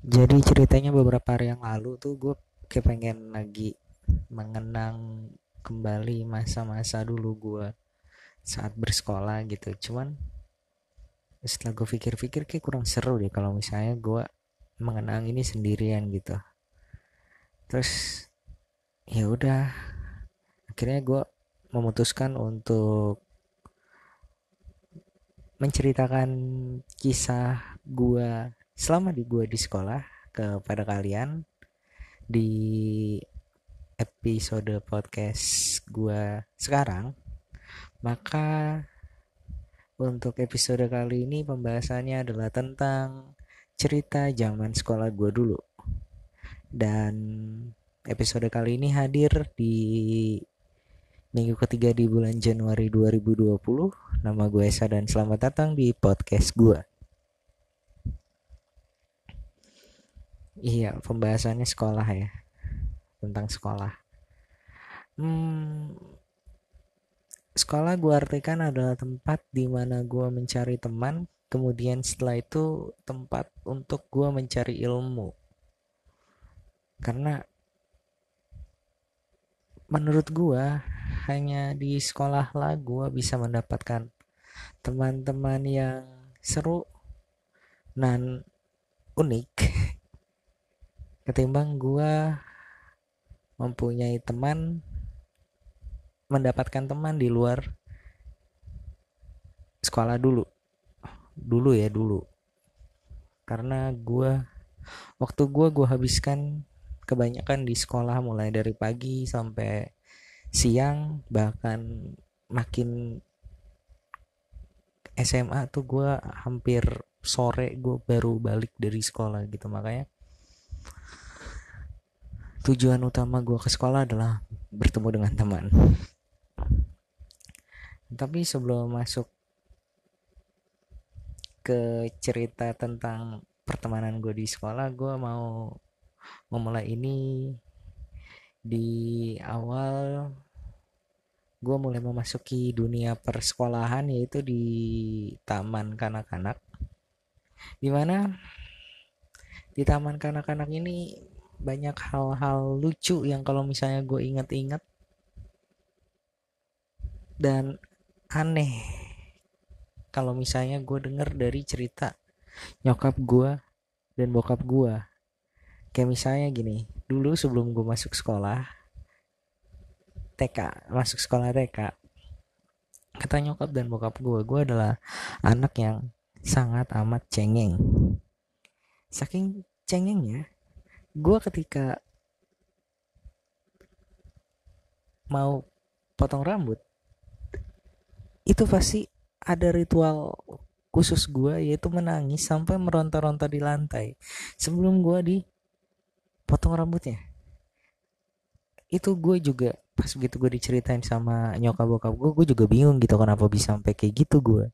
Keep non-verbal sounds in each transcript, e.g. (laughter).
jadi ceritanya beberapa hari yang lalu tuh gue kayak pengen lagi mengenang kembali masa-masa dulu gue saat bersekolah gitu. Cuman setelah gue pikir-pikir kayak kurang seru deh kalau misalnya gue mengenang ini sendirian gitu. Terus ya udah. Akhirnya gue memutuskan untuk menceritakan kisah gue selama di gue di sekolah kepada kalian di episode podcast gue sekarang maka untuk episode kali ini pembahasannya adalah tentang cerita zaman sekolah gue dulu. Dan episode kali ini hadir di minggu ketiga di bulan Januari 2020 nama gue Esa dan selamat datang di podcast gue Iya, pembahasannya sekolah ya. Tentang sekolah. Hmm, sekolah gue artikan adalah tempat di mana gue mencari teman, kemudian setelah itu tempat untuk gue mencari ilmu. Karena menurut gue hanya di sekolah lah gue bisa mendapatkan teman-teman yang seru dan unik (laughs) ketimbang gue mempunyai teman mendapatkan teman di luar sekolah dulu. Dulu ya dulu. Karena gue waktu gue gue habiskan kebanyakan di sekolah mulai dari pagi sampai siang bahkan makin SMA tuh gue hampir sore gue baru balik dari sekolah gitu. Makanya tujuan utama gue ke sekolah adalah bertemu dengan teman. Tapi sebelum masuk ke cerita tentang pertemanan gue di sekolah gue mau memulai ini di awal gue mulai memasuki dunia persekolahan yaitu di taman kanak-kanak. Di mana di taman kanak-kanak ini banyak hal-hal lucu yang kalau misalnya gue inget-inget dan aneh. Kalau misalnya gue denger dari cerita nyokap gue dan bokap gue. Kayak misalnya gini dulu sebelum gue masuk sekolah TK masuk sekolah TK kata nyokap dan bokap gue gue adalah anak yang sangat amat cengeng. Saking cengengnya gue ketika mau potong rambut itu pasti ada ritual khusus gue yaitu menangis sampai meronta-ronta di lantai sebelum gue dipotong rambutnya. Itu gue juga pas begitu gue diceritain sama nyokap bokap gue gue juga bingung gitu kenapa bisa sampai kayak gitu gue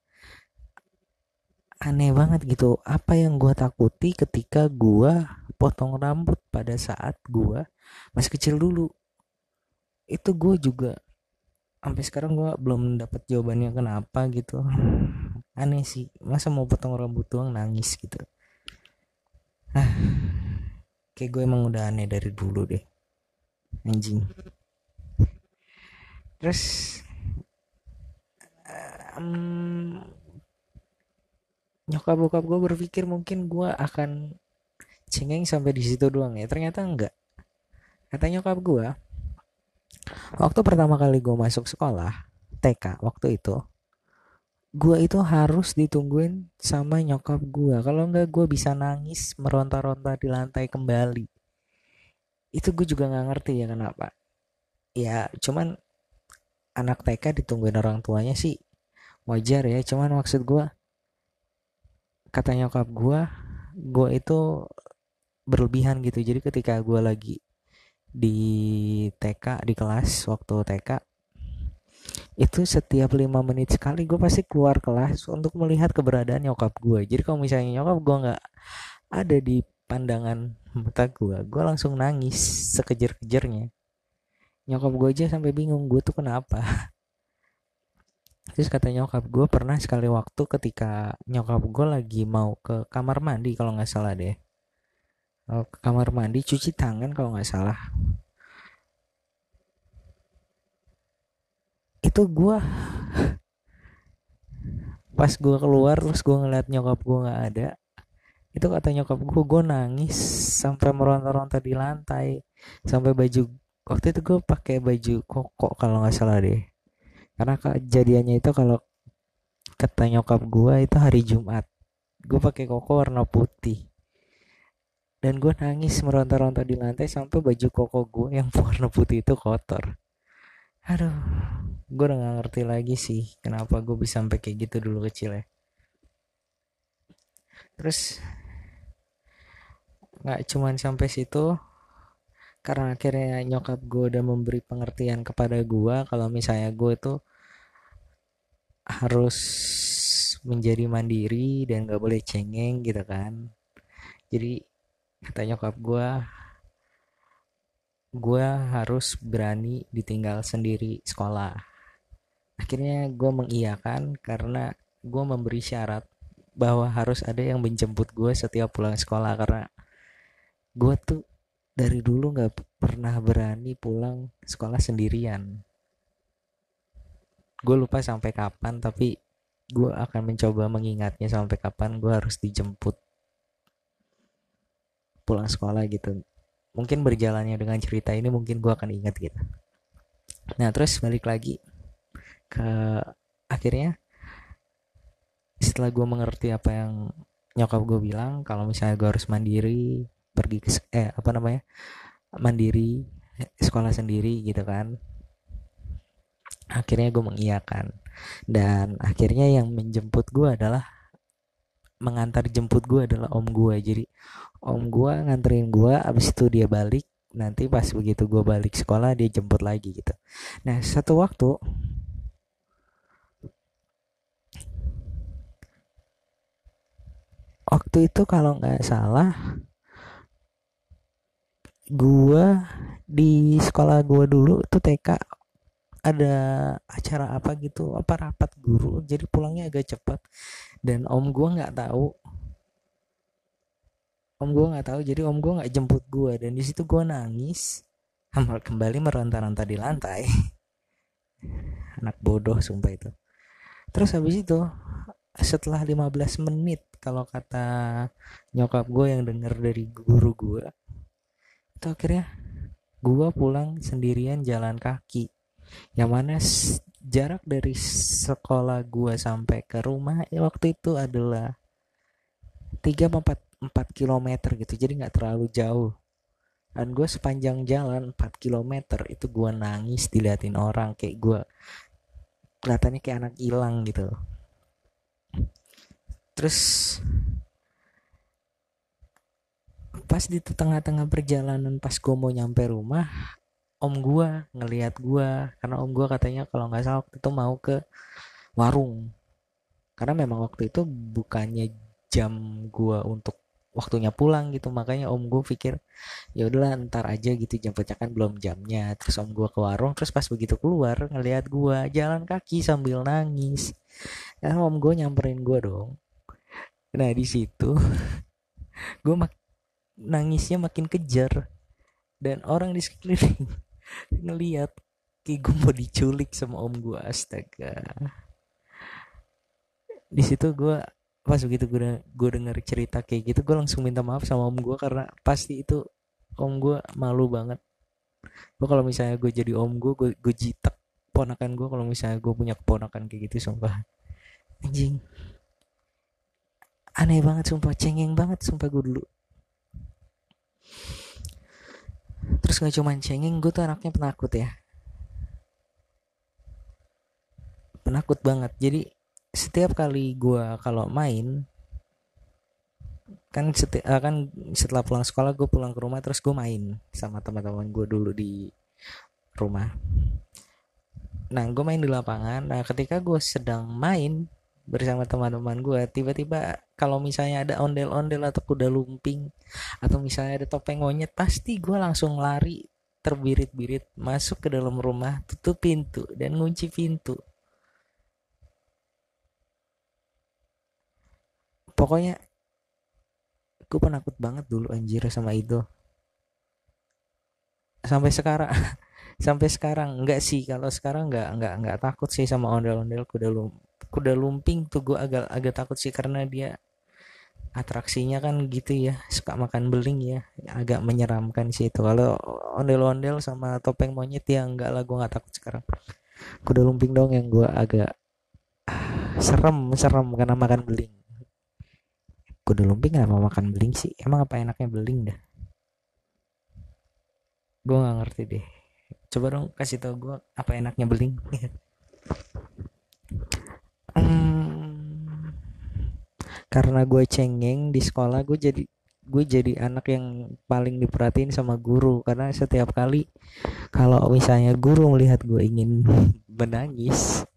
aneh banget gitu. Apa yang gue takuti ketika gue potong rambut pada saat gue masih kecil dulu? Itu gue juga sampai sekarang gue belum dapat jawabannya kenapa gitu. (sighs) Aneh sih masa mau potong rambut doang nangis gitu. Ah kayak gue emang udah aneh dari dulu deh. Anjing. Terus um, nyokap bokap gue berpikir mungkin gue akan cengeng sampai di situ doang ya. Ternyata enggak. Kata nyokap gue waktu pertama kali gue masuk sekolah TK waktu itu gue itu harus ditungguin sama nyokap gue kalau enggak gue bisa nangis meronta-ronta di lantai kembali. Itu gue juga nggak ngerti ya kenapa. Ya cuman anak TK ditungguin orang tuanya sih wajar ya. Cuman maksud gue kata nyokap gue gue itu berlebihan gitu. Jadi ketika gue lagi di TK di kelas waktu TK itu setiap lima menit sekali gue pasti keluar kelas untuk melihat keberadaan nyokap gue jadi kalau misalnya nyokap gue nggak ada di pandangan mata gue gue langsung nangis sekejar-kejarnya. Nyokap gue aja sampai bingung gue tuh kenapa (laughs) terus kata nyokap gue pernah sekali waktu ketika nyokap gue lagi mau ke kamar mandi kalau nggak salah deh. Ke kamar mandi cuci tangan kalau nggak salah. Itu gue (laughs) pas gue keluar terus gue ngeliat nyokap gue nggak ada itu kata nyokap gue gue nangis sampai meronta-ronta di lantai. Sampai baju waktu itu gue pakai baju koko kalau nggak salah deh karena kejadiannya itu kalau kata nyokap gue itu hari Jumat. Gue pakai koko warna putih. Dan gue nangis meronta-ronta di lantai sampai baju koko gue yang (laughs) warna putih itu kotor. Aduh gue udah gak ngerti lagi sih kenapa gue bisa sampai kayak gitu dulu kecil ya. Terus nggak cuman sampai situ karena akhirnya nyokap gue udah memberi pengertian kepada gue kalau misalnya gue itu harus menjadi mandiri dan gak boleh cengeng gitu kan. Jadi kata nyokap gue gue harus berani ditinggal sendiri sekolah. Akhirnya gue mengiyakan karena gue memberi syarat bahwa harus ada yang menjemput gue setiap pulang sekolah karena gue tuh dari dulu nggak pernah berani pulang sekolah sendirian. Gue lupa sampai kapan tapi gue akan mencoba mengingatnya sampai kapan gue harus dijemput pulang sekolah gitu. Mungkin berjalannya dengan cerita ini mungkin gue akan ingat gitu. Nah terus balik lagi ke akhirnya setelah gue mengerti apa yang nyokap gue bilang kalau misalnya gue harus mandiri pergi ke eh apa namanya mandiri sekolah sendiri gitu kan. Akhirnya gue mengiyakan. Dan akhirnya yang menjemput gue adalah mengantar jemput gue adalah om gue jadi om gue nganterin gue abis itu dia balik. Nanti pas begitu gue balik sekolah dia jemput lagi gitu. Nah satu waktu waktu itu kalau nggak salah gue di sekolah gue dulu itu TK ada acara apa gitu apa rapat guru. Jadi pulangnya agak cepat dan om gue nggak tahu. Om gue nggak tahu jadi om gue nggak jemput gue dan di situ gue nangis. Kembali meronta-ronta di lantai. (laughs) Anak bodoh sumpah itu. Terus habis itu setelah 15 menit kalau kata nyokap gue yang denger dari guru gue itu akhirnya gue pulang sendirian jalan kaki. Yang mana jarak dari sekolah gue sampai ke rumah ya waktu itu adalah 3 4 4 km gitu jadi nggak terlalu jauh. Dan gue sepanjang jalan 4 km itu gue nangis diliatin orang kayak gue kelihatannya kayak anak hilang gitu. Terus pas di tengah-tengah perjalanan pas gue mau nyampe rumah om gue ngelihat gue karena om gue katanya kalau nggak salah waktu itu mau ke warung. Karena memang waktu itu bukannya jam gue untuk waktunya pulang gitu. Makanya om gue pikir ya udahlah ntar aja gitu jam kan belum jamnya. Terus om gue ke warung terus pas begitu keluar ngelihat gue jalan kaki sambil nangis. Ya om gue nyamperin gue dong. Nah di situ (laughs) gue mak nangisnya makin kejar. Dan orang di sekeliling (laughs) ngelihat kayak gue mau diculik sama om gue astaga. Di situ gue pas begitu gue gue denger cerita kayak gitu gue langsung minta maaf sama om gue karena pasti itu om gue malu banget. Gue kalau misalnya gue jadi om gue gue, gue jitak ponakan gue kalau misalnya gue punya keponakan kayak gitu sumpah. Anjing. Aneh banget sumpah. Cengeng banget sumpah gue dulu terus gak cuman cengeng gue tuh anaknya penakut ya. Penakut banget. Jadi setiap kali gue kalau main kan seti uh, kan setelah pulang sekolah gue pulang ke rumah terus gue main sama teman-teman gue dulu di rumah. Nah gue main di lapangan. Nah ketika gue sedang main bersama teman-teman gue tiba-tiba kalau misalnya ada ondel-ondel atau kuda lumping atau misalnya ada topeng monyet pasti gue langsung lari terbirit-birit masuk ke dalam rumah tutup pintu dan ngunci pintu. Pokoknya gue penakut banget dulu anjir sama itu sampai sekarang (laughs) sampai sekarang enggak sih. Kalau sekarang enggak enggak enggak takut sih sama ondel-ondel kuda lum kuda lumping tuh gue agak agak takut sih karena dia atraksinya kan gitu ya suka makan beling ya agak menyeramkan sih itu. Kalau ondel-ondel sama topeng monyet ya enggak lah gue nggak takut sekarang. Kuda lumping dong yang gue agak serem serem karena makan beling. Kuda lumping kenapa makan beling sih? Emang apa enaknya beling dah? Gue nggak ngerti deh. Coba dong kasih tau gue apa enaknya beling (laughs) karena gue cengeng di sekolah gue jadi gue jadi anak yang paling diperhatiin sama guru. Karena setiap kali kalau misalnya guru melihat gue ingin (laughs) menangis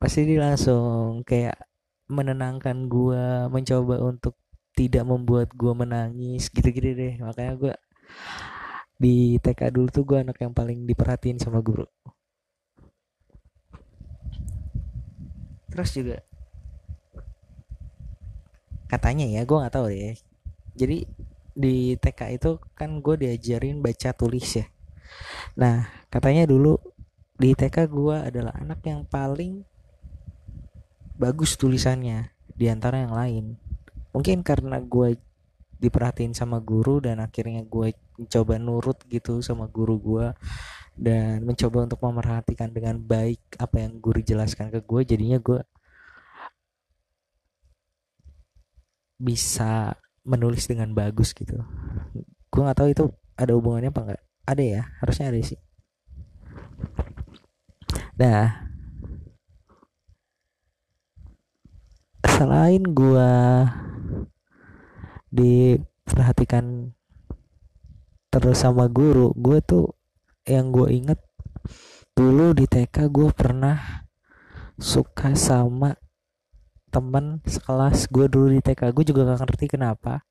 pasti dia langsung kayak menenangkan gue mencoba untuk tidak membuat gue menangis gitu-gitu deh. Makanya gue di TK dulu tuh gue anak yang paling diperhatiin sama guru. Terus juga katanya ya gue nggak tahu deh. Jadi di TK itu kan gue diajarin baca tulis ya. Nah katanya dulu di TK gue adalah anak yang paling bagus tulisannya di antara yang lain. Mungkin karena gue diperhatiin sama guru dan akhirnya gue mencoba nurut gitu sama guru gue dan mencoba untuk memerhatikan dengan baik apa yang guru jelaskan ke gue jadinya gue bisa menulis dengan bagus gitu. Gue nggak tahu itu ada hubungannya apa enggak ada ya harusnya ada sih. Nah. Selain gue diperhatikan terus sama guru gue tuh yang gue inget dulu di TK gue pernah suka sama temen sekelas gue dulu di TK gue juga gak ngerti kenapa.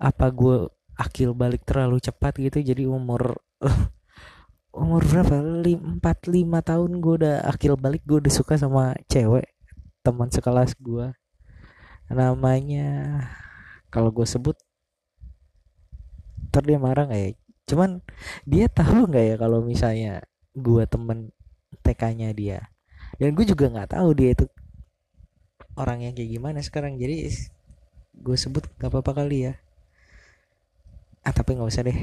Apa gue akil balik terlalu cepat gitu jadi umur (laughs) umur berapa? Empat lima tahun gue udah akil balik gue udah suka sama cewek teman sekelas gue namanya kalau gue sebut ntar dia marah nggak ya? Cuman dia tahu nggak ya kalau misalnya gue temen TK-nya dia? Dan gue juga nggak tahu dia itu orang yang kayak gimana sekarang. Jadi gue sebut gak apa-apa kali ya. Ah tapi nggak usah deh.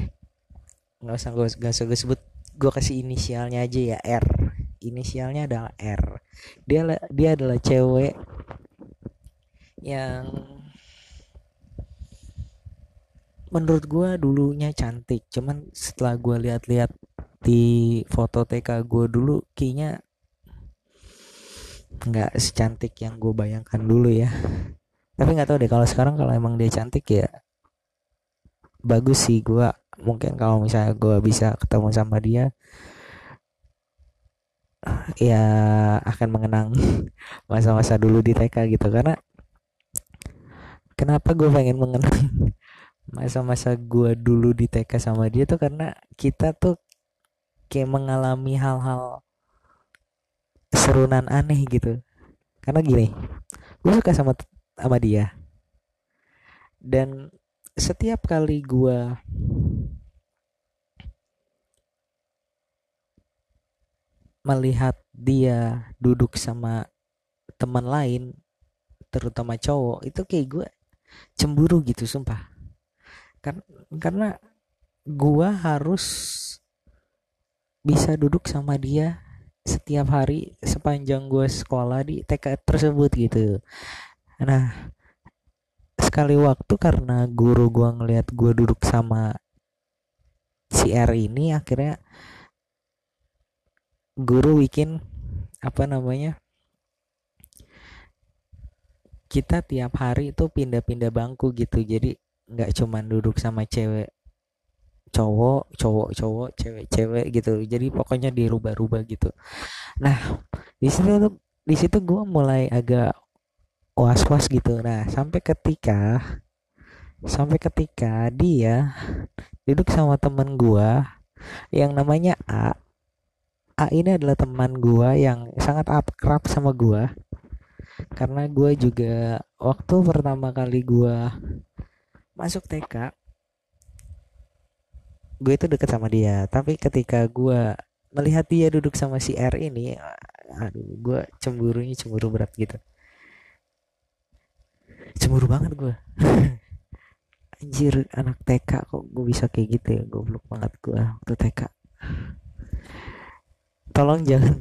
Nggak usah gue nggak usah gue sebut. Gue kasih inisialnya aja ya R. Inisialnya adalah R. Dia dia adalah cewek yang menurut gue dulunya cantik. Cuman setelah gue lihat-lihat di foto TK gue dulu kayaknya nggak secantik yang gue bayangkan dulu ya. Tapi nggak tahu deh kalau sekarang kalau emang dia cantik ya bagus sih gue mungkin kalau misalnya gue bisa ketemu sama dia ya akan mengenang (laughs) masa-masa dulu di TK gitu. Karena kenapa gue pengen mengenang (laughs) masa-masa gue dulu di TK sama dia tuh karena kita tuh kayak mengalami hal-hal serunan aneh gitu. Karena gini gue suka sama sama dia. Dan setiap kali gue melihat dia duduk sama teman lain terutama cowok itu kayak gue cemburu gitu sumpah. Kan karena gua harus bisa duduk sama dia setiap hari sepanjang gue sekolah di TK tersebut gitu. Nah sekali waktu karena guru gue ngeliat gue duduk sama si R ini akhirnya guru bikin apa namanya kita tiap hari itu pindah-pindah bangku gitu. Jadi nggak cuman duduk sama cewek cowok cowok cowok cewek cewek gitu. Jadi pokoknya dirubah-rubah gitu. Nah di situ di situ gue mulai agak was was gitu. Nah sampai ketika sampai ketika dia duduk sama temen gue yang namanya A. A ini adalah teman gue yang sangat akrab sama gue karena gue juga waktu pertama kali gue masuk TK gue itu deket sama dia. Tapi ketika gue melihat dia duduk sama si R ini aduh gue cemburunya cemburu berat gitu. Cemburu banget gue. (laughs) Anjir anak TK kok gue bisa kayak gitu ya? Goblok banget gue waktu TK tolong jangan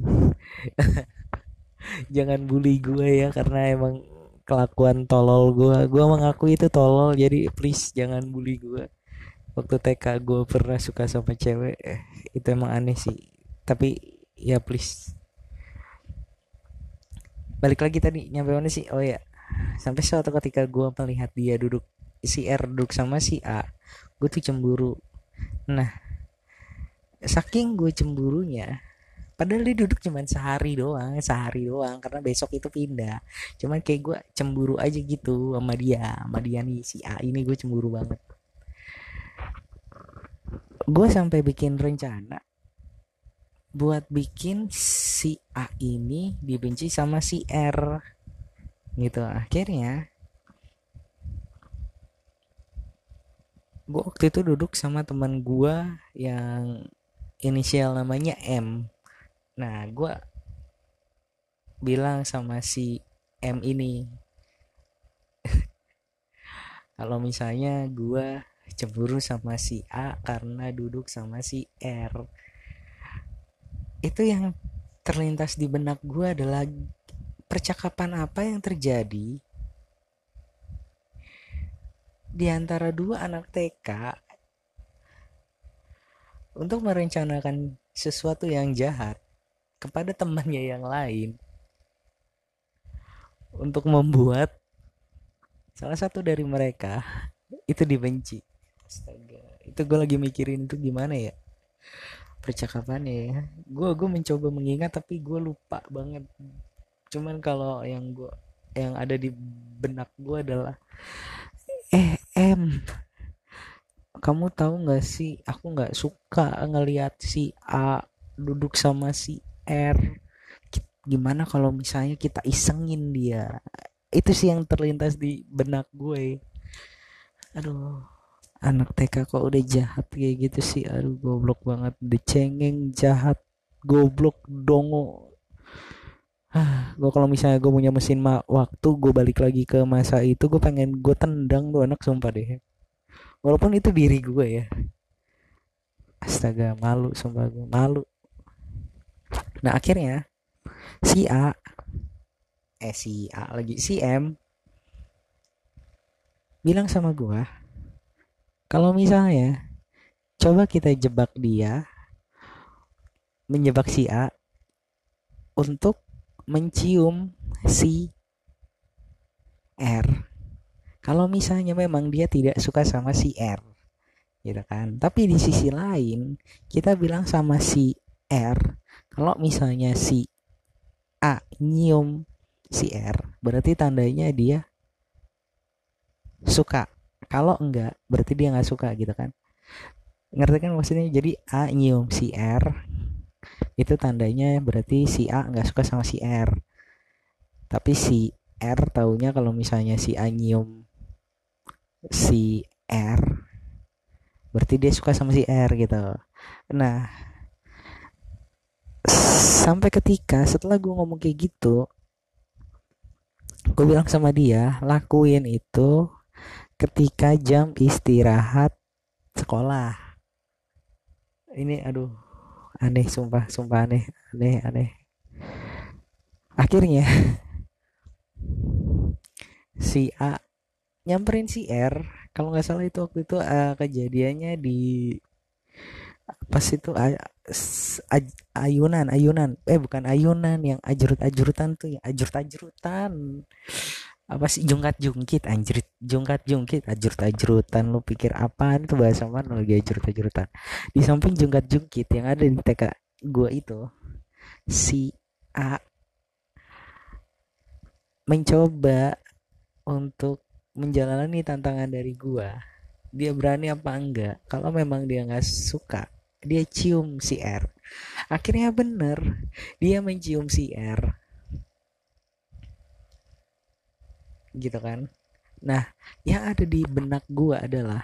(laughs) jangan bully gue ya karena emang kelakuan tolol gue. Gue mengaku itu tolol jadi please jangan bully gue waktu TK gue pernah suka sama cewek eh, itu emang aneh sih. Tapi ya please. Balik lagi tadi nyampe mana sih? Oh ya sampai suatu ketika gue melihat dia duduk si R duduk sama si A gue tuh cemburu. Nah saking gue cemburunya padahal dia duduk cuma sehari doang sehari doang karena besok itu pindah. Cuman kayak gue cemburu aja gitu sama dia sama dia nih si A ini gue cemburu banget gue sampai bikin rencana buat bikin si A ini dibenci sama si R. Gitu akhirnya gue waktu itu duduk sama teman gue yang inisial namanya M. Nah gue bilang sama si M ini (laughs) kalau misalnya gue cemburu sama si A karena duduk sama si R. Itu yang terlintas di benak gue adalah percakapan apa yang terjadi di antara dua anak TK untuk merencanakan sesuatu yang jahat kepada temannya yang lain. Untuk membuat salah satu dari mereka itu dibenci astaga. Itu gue lagi mikirin itu gimana ya? Percakapannya ya. Gue gue mencoba mengingat tapi gue lupa banget. Cuman kalau yang gue yang ada di benak gue adalah eh em kamu tahu nggak sih? Aku nggak suka ngelihat si A duduk sama si R. Gimana kalau misalnya kita isengin dia? Itu sih yang terlintas di benak gue. Aduh anak TK kok udah jahat kayak gitu sih? Aduh goblok banget. Udah cengeng jahat goblok dongo. Ah gue kalau misalnya gue punya mesin ma waktu gue balik lagi ke masa itu gue pengen gue tendang tuh anak sumpah deh. Walaupun itu diri gue ya. Astaga malu sumpah gue malu. Nah akhirnya si A eh si A lagi si M bilang sama gue kalau misalnya coba kita jebak dia menjebak si A untuk mencium si R. Kalau misalnya memang dia tidak suka sama si R, gitu kan. Tapi di sisi lain kita bilang sama si R, kalau misalnya si A nyium si R, berarti tandanya dia suka kalau enggak berarti dia nggak suka gitu kan? Ngerti kan maksudnya? Jadi A nyium si R itu tandanya berarti si A nggak suka sama si R. Tapi si R taunya kalau misalnya si A nyium si R berarti dia suka sama si R gitu. Nah sampai ketika setelah gue ngomong kayak gitu gue bilang sama dia lakuin itu ketika jam istirahat sekolah. Ini aduh aneh sumpah sumpah aneh aneh aneh. Akhirnya si A nyamperin si R. Kalau nggak salah itu waktu itu uh, kejadiannya di pas itu uh, ayunan ayunan. Eh bukan ayunan yang ajrut ajrutan tuh ya ajrut ajrutan apa sih jungkat jungkit anjrit jungkat jungkit ajrut ajrutan lu pikir apa itu bahasa mana lagi ajrut ajrutan di samping jungkat jungkit yang ada di TK gua itu si A mencoba untuk menjalani tantangan dari gua. Dia berani apa enggak? Kalau memang dia nggak suka dia cium si R. Akhirnya bener dia mencium si R gitu kan. Nah yang ada di benak gue adalah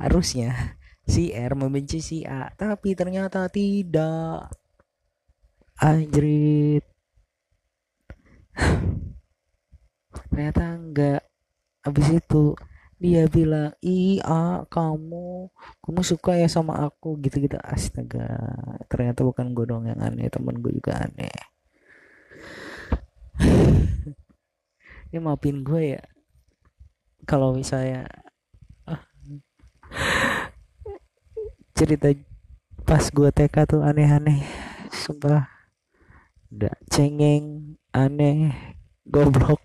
harusnya si R membenci si A tapi ternyata tidak. Anjrit. Ternyata enggak. Habis itu dia bilang iya kamu kamu suka ya sama aku gitu-gitu. Astaga ternyata bukan gue dong yang aneh temen gue juga aneh ya maafin gue ya? Kalau misalnya ah, cerita pas gue TK tuh aneh-aneh sumpah. Udah cengeng aneh goblok.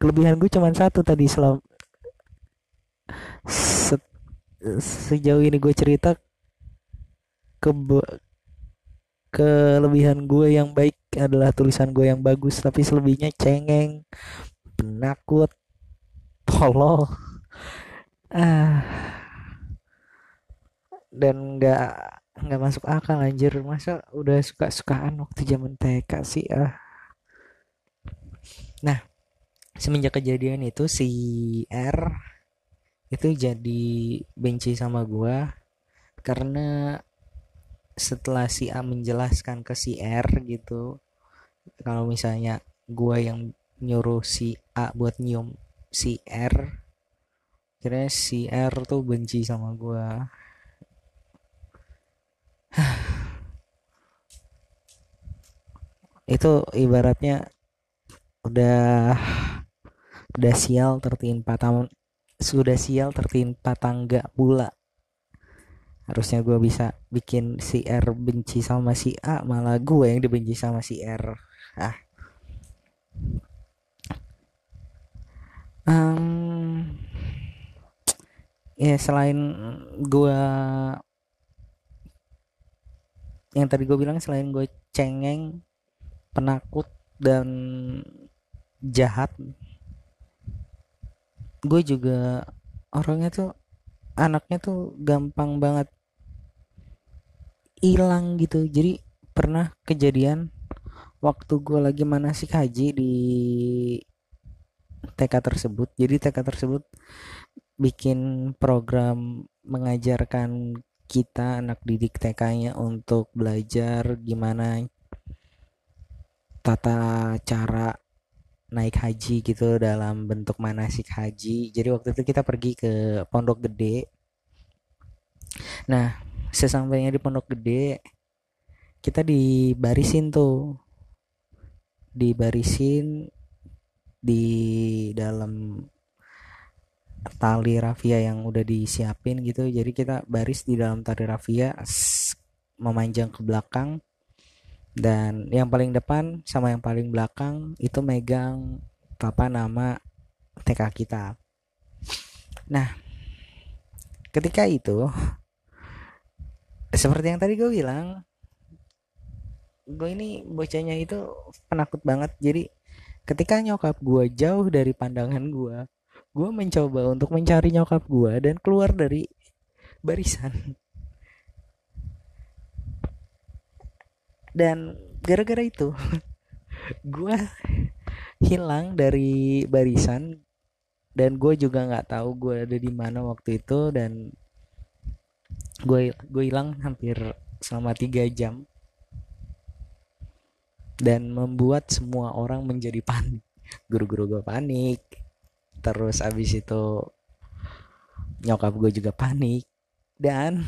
Kelebihan gue cuma satu tadi selam Se sejauh ini gue cerita ke kelebihan gue yang baik adalah tulisan gue yang bagus tapi selebihnya cengeng penakut tolol. Ah. Dan nggak nggak masuk akal anjir. Masa udah suka sukaan waktu zaman TK sih ah. Nah semenjak kejadian itu si R itu jadi benci sama gua karena setelah si A menjelaskan ke si R gitu kalau misalnya gua yang nyuruh si A buat nyium si R. Kira si R tuh benci sama gua. (sighs) Itu ibaratnya udah udah sial tertimpa tam sudah sial tertimpa tangga pula. Harusnya gue bisa bikin si R benci sama si A malah gue yang dibenci sama si R. Ah um, ya selain gue yang tadi gue bilang selain gue cengeng penakut dan jahat gue juga orangnya tuh anaknya tuh gampang banget hilang gitu. Jadi pernah kejadian waktu gue lagi manasik haji di TK tersebut jadi TK tersebut bikin program mengajarkan kita anak didik TK-nya untuk belajar gimana tata cara naik haji gitu dalam bentuk manasik haji. Jadi waktu itu kita pergi ke Pondok Gede. Nah, sesampainya di Pondok Gede, kita dibarisin tuh. Dibarisin di dalam tali rafia yang udah disiapin gitu. Jadi kita baris di dalam tali rafia memanjang ke belakang. Dan yang paling depan sama yang paling belakang itu megang papa nama TK kita. Nah ketika itu seperti yang tadi gue bilang gue ini bocahnya itu penakut banget. Jadi ketika nyokap gue jauh dari pandangan gue gue mencoba untuk mencari nyokap gue dan keluar dari barisan. Dan gara-gara itu (laughs) gue hilang dari barisan dan gue juga nggak tahu gue ada di mana waktu itu dan gue gue hilang hampir selama tiga jam dan membuat semua orang menjadi panik. Guru-guru gue panik. Terus abis itu nyokap gue juga panik. Dan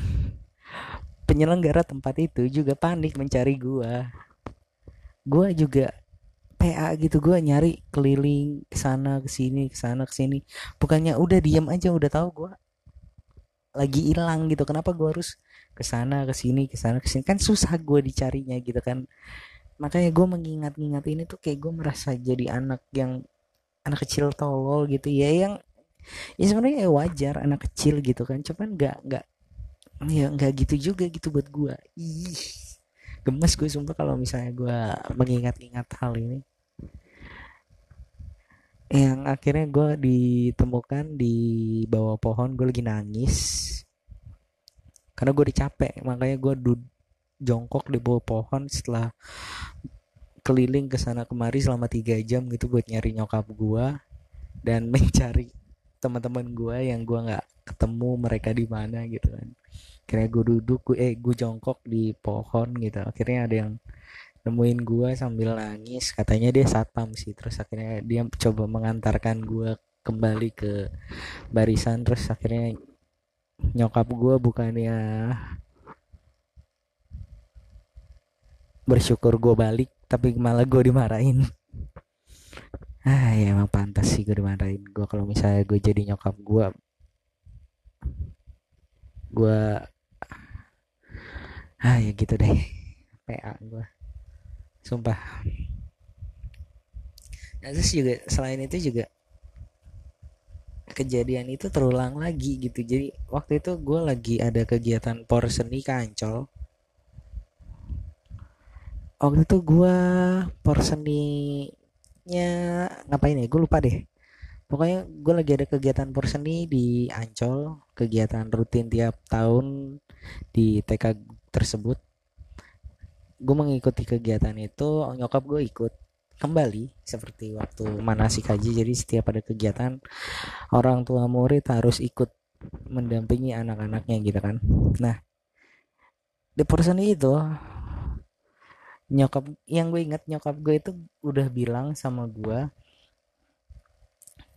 penyelenggara tempat itu juga panik mencari gue gue juga PA gitu gue nyari keliling ke sana ke sini ke sana ke sini. Bukannya udah diam aja udah tahu gue lagi hilang gitu. Kenapa gue harus ke sana ke sini ke sana ke sini? Kan susah gue dicarinya gitu kan makanya gue mengingat-ingat ini tuh kayak gue merasa jadi anak yang anak kecil tolol gitu ya yang ya sebenarnya ya wajar anak kecil gitu kan cuman nggak nggak ya nggak gitu juga gitu buat gue ih gemes gue sumpah kalau misalnya gue mengingat-ingat hal ini. Yang akhirnya gue ditemukan di bawah pohon gue lagi nangis. Karena gue udah capek makanya gue jongkok di bawah pohon setelah keliling ke sana kemari selama tiga jam gitu buat nyari nyokap gua dan (laughs) mencari teman-teman gue yang gue nggak ketemu mereka di mana gitu kan. Akhirnya gue duduk gue eh gue jongkok di pohon gitu. Akhirnya ada yang nemuin gue sambil nangis. Katanya dia satpam sih. Terus akhirnya dia coba mengantarkan gue kembali ke barisan. Terus akhirnya nyokap gue bukannya bersyukur gue balik tapi malah gue dimarahin. Ah ya emang pantas sih gue dimarahin. Gue kalau misalnya gue jadi nyokap gue gue ah ya gitu deh. PA gue sumpah. Nah terus juga selain itu juga kejadian itu terulang lagi gitu. Jadi waktu itu gue lagi ada kegiatan porseni kancol waktu itu gue porseninya ngapain ya? Gue lupa deh. Pokoknya gue lagi ada kegiatan porseni di Ancol kegiatan rutin tiap tahun di TK tersebut. Gue mengikuti kegiatan itu nyokap gue ikut kembali seperti waktu manasik haji. Jadi setiap ada kegiatan orang tua murid harus ikut mendampingi anak-anaknya gitu kan. Nah di person itu nyokap yang gue ingat nyokap gue itu udah bilang sama gue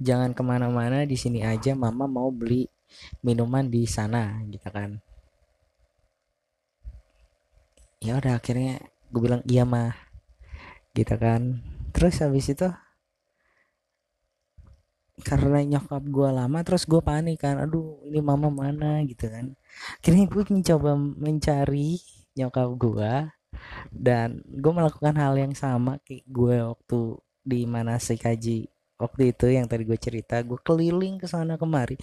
jangan ke mana-mana di sini aja mama mau beli minuman di sana gitu kan. Ya udah akhirnya gue bilang iya mah gitu kan. Terus habis itu karena nyokap gue lama terus gue panik kan aduh ini mama mana gitu kan. Akhirnya gue mencoba mencari nyokap gue dan gue melakukan hal yang sama kayak gue waktu di mana sih kaji. Waktu itu yang tadi gue cerita gue keliling ke sana kemari.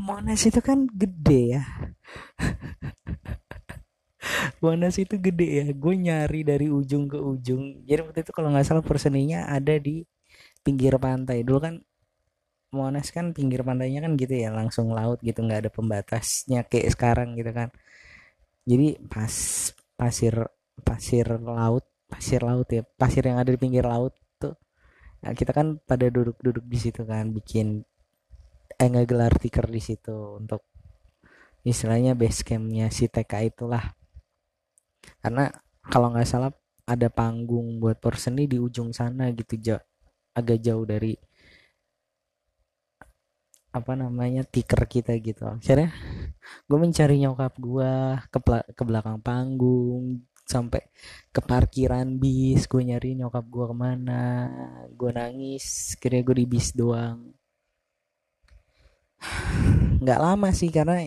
Monas itu kan gede ya. (laughs) Monas itu gede ya. Gue nyari dari ujung ke ujung. Jadi waktu itu kalau nggak salah perseninya ada di pinggir pantai. Dulu kan Monas kan pinggir pantainya kan gitu ya langsung laut gitu nggak ada pembatasnya kayak sekarang gitu kan. Jadi pas pasir pasir laut pasir laut ya pasir yang ada di pinggir laut tuh. Nah, kita kan pada duduk-duduk di situ kan bikin eh ngegelar tiker di situ untuk istilahnya base campnya si TK itulah. Karena kalau nggak salah ada panggung buat porseni di ujung sana gitu jauh agak jauh dari apa namanya tiker kita gitu. Akhirnya gue mencari nyokap gue ke, ke belakang panggung sampai ke parkiran bis gue nyari nyokap gue ke mana gue nangis kira gue di bis doang. (sighs) Nggak lama sih karena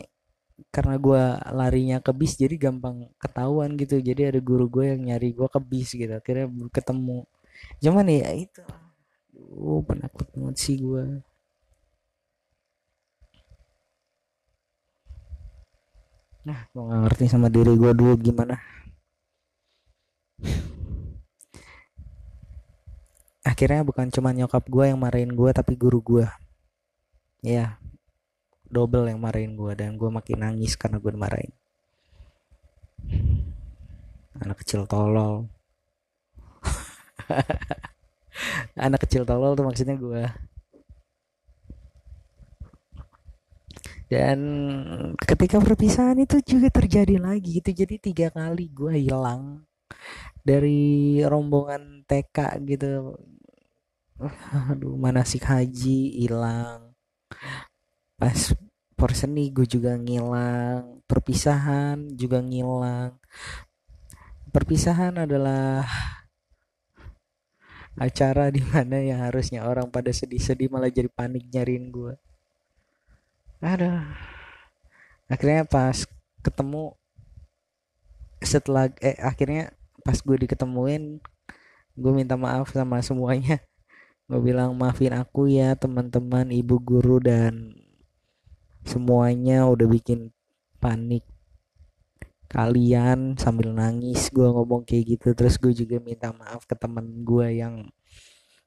karena gue larinya ke bis jadi gampang ketahuan gitu. Jadi ada guru gue yang nyari gue ke bis gitu akhirnya ketemu. Cuman ya itu oh penakut banget sih gue nah gue gak ngerti sama diri gue dulu gimana akhirnya bukan cuma nyokap gue yang marahin gue tapi guru gue ya double yang marahin gue dan gue makin nangis karena gue dimarahin. Anak kecil tolol. (laughs) Anak kecil tolol tuh maksudnya gue dan ketika perpisahan itu juga terjadi lagi itu jadi tiga kali gue hilang dari rombongan TK gitu. Aduh manasik haji hilang. Pas porseni gue juga ngilang. Perpisahan juga ngilang. Perpisahan adalah acara di mana yang harusnya orang pada sedih-sedih malah jadi panik nyariin gue ada akhirnya pas ketemu setelah eh akhirnya pas gue diketemuin gue minta maaf sama semuanya. Gue bilang maafin aku ya teman-teman ibu guru dan semuanya udah bikin panik kalian sambil nangis. Gue ngomong kayak gitu terus gue juga minta maaf ke temen gue yang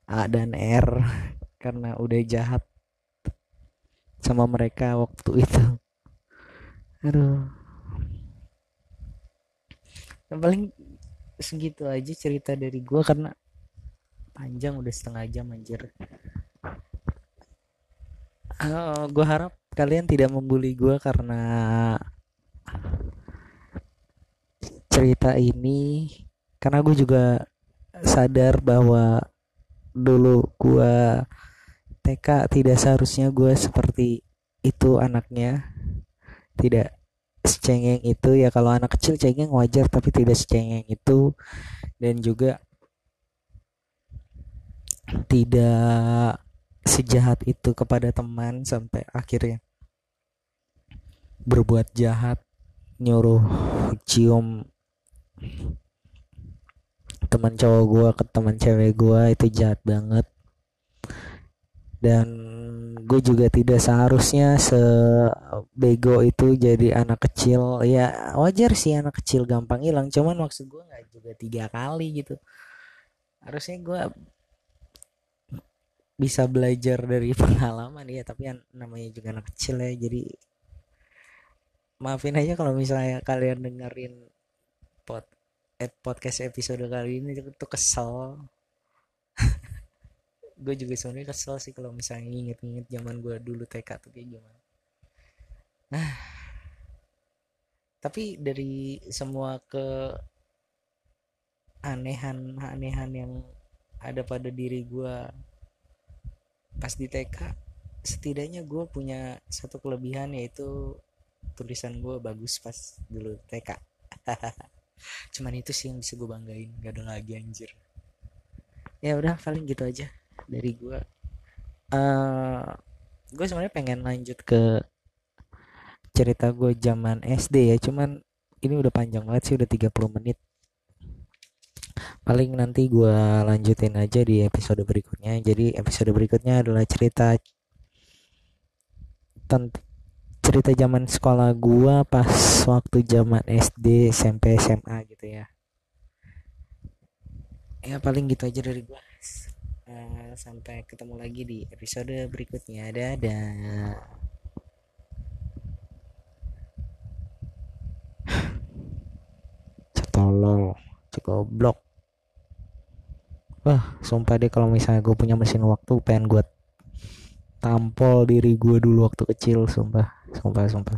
A dan R (laughs) karena udah jahat sama mereka waktu itu. Aduh. Yang paling segitu aja cerita dari gue karena panjang udah setengah jam anjir. Uh, gue harap kalian tidak membuli gue karena cerita ini karena gue juga sadar bahwa dulu gue TK tidak seharusnya gue seperti itu anaknya. Tidak secengeng itu ya kalau anak kecil cengeng wajar tapi tidak secengeng itu. Dan juga tidak sejahat itu kepada teman sampai akhirnya berbuat jahat nyuruh cium teman cowok gue ke teman cewek gue itu jahat banget. Dan gue juga tidak seharusnya sebego itu jadi anak kecil. Ya wajar sih anak kecil gampang hilang. Cuman maksud gue nggak juga tiga kali gitu. Harusnya gue bisa belajar dari (laughs) pengalaman. Ya tapi namanya juga anak kecil ya. Jadi maafin aja kalau misalnya kalian dengerin pod eh, podcast episode kali ini. Tuh kesel (laughs) gue juga sebenarnya kesel sih kalau misalnya inget-inget zaman gue dulu TK tuh kayak gimana. Nah tapi dari semua ke anehan-anehan yang ada pada diri gue pas di TK setidaknya gue punya satu kelebihan yaitu tulisan gue bagus pas dulu TK (laughs) cuman itu sih yang bisa gue banggain gak ada lagi anjir. Ya udah paling gitu aja dari gue uh, gue sebenarnya pengen lanjut ke cerita gue zaman SD ya cuman ini udah panjang banget sih udah 30 menit. Paling nanti gue lanjutin aja di episode berikutnya. Jadi episode berikutnya adalah cerita cerita zaman sekolah gue pas waktu zaman SD SMP SMA gitu ya. Ya paling gitu aja dari gue uh, sampai ketemu lagi di episode berikutnya. Dadah. (sighs) Tolol blok wah sumpah deh kalau misalnya gue punya mesin waktu pengen gue tampol diri gue dulu waktu kecil sumpah. Sumpah sumpah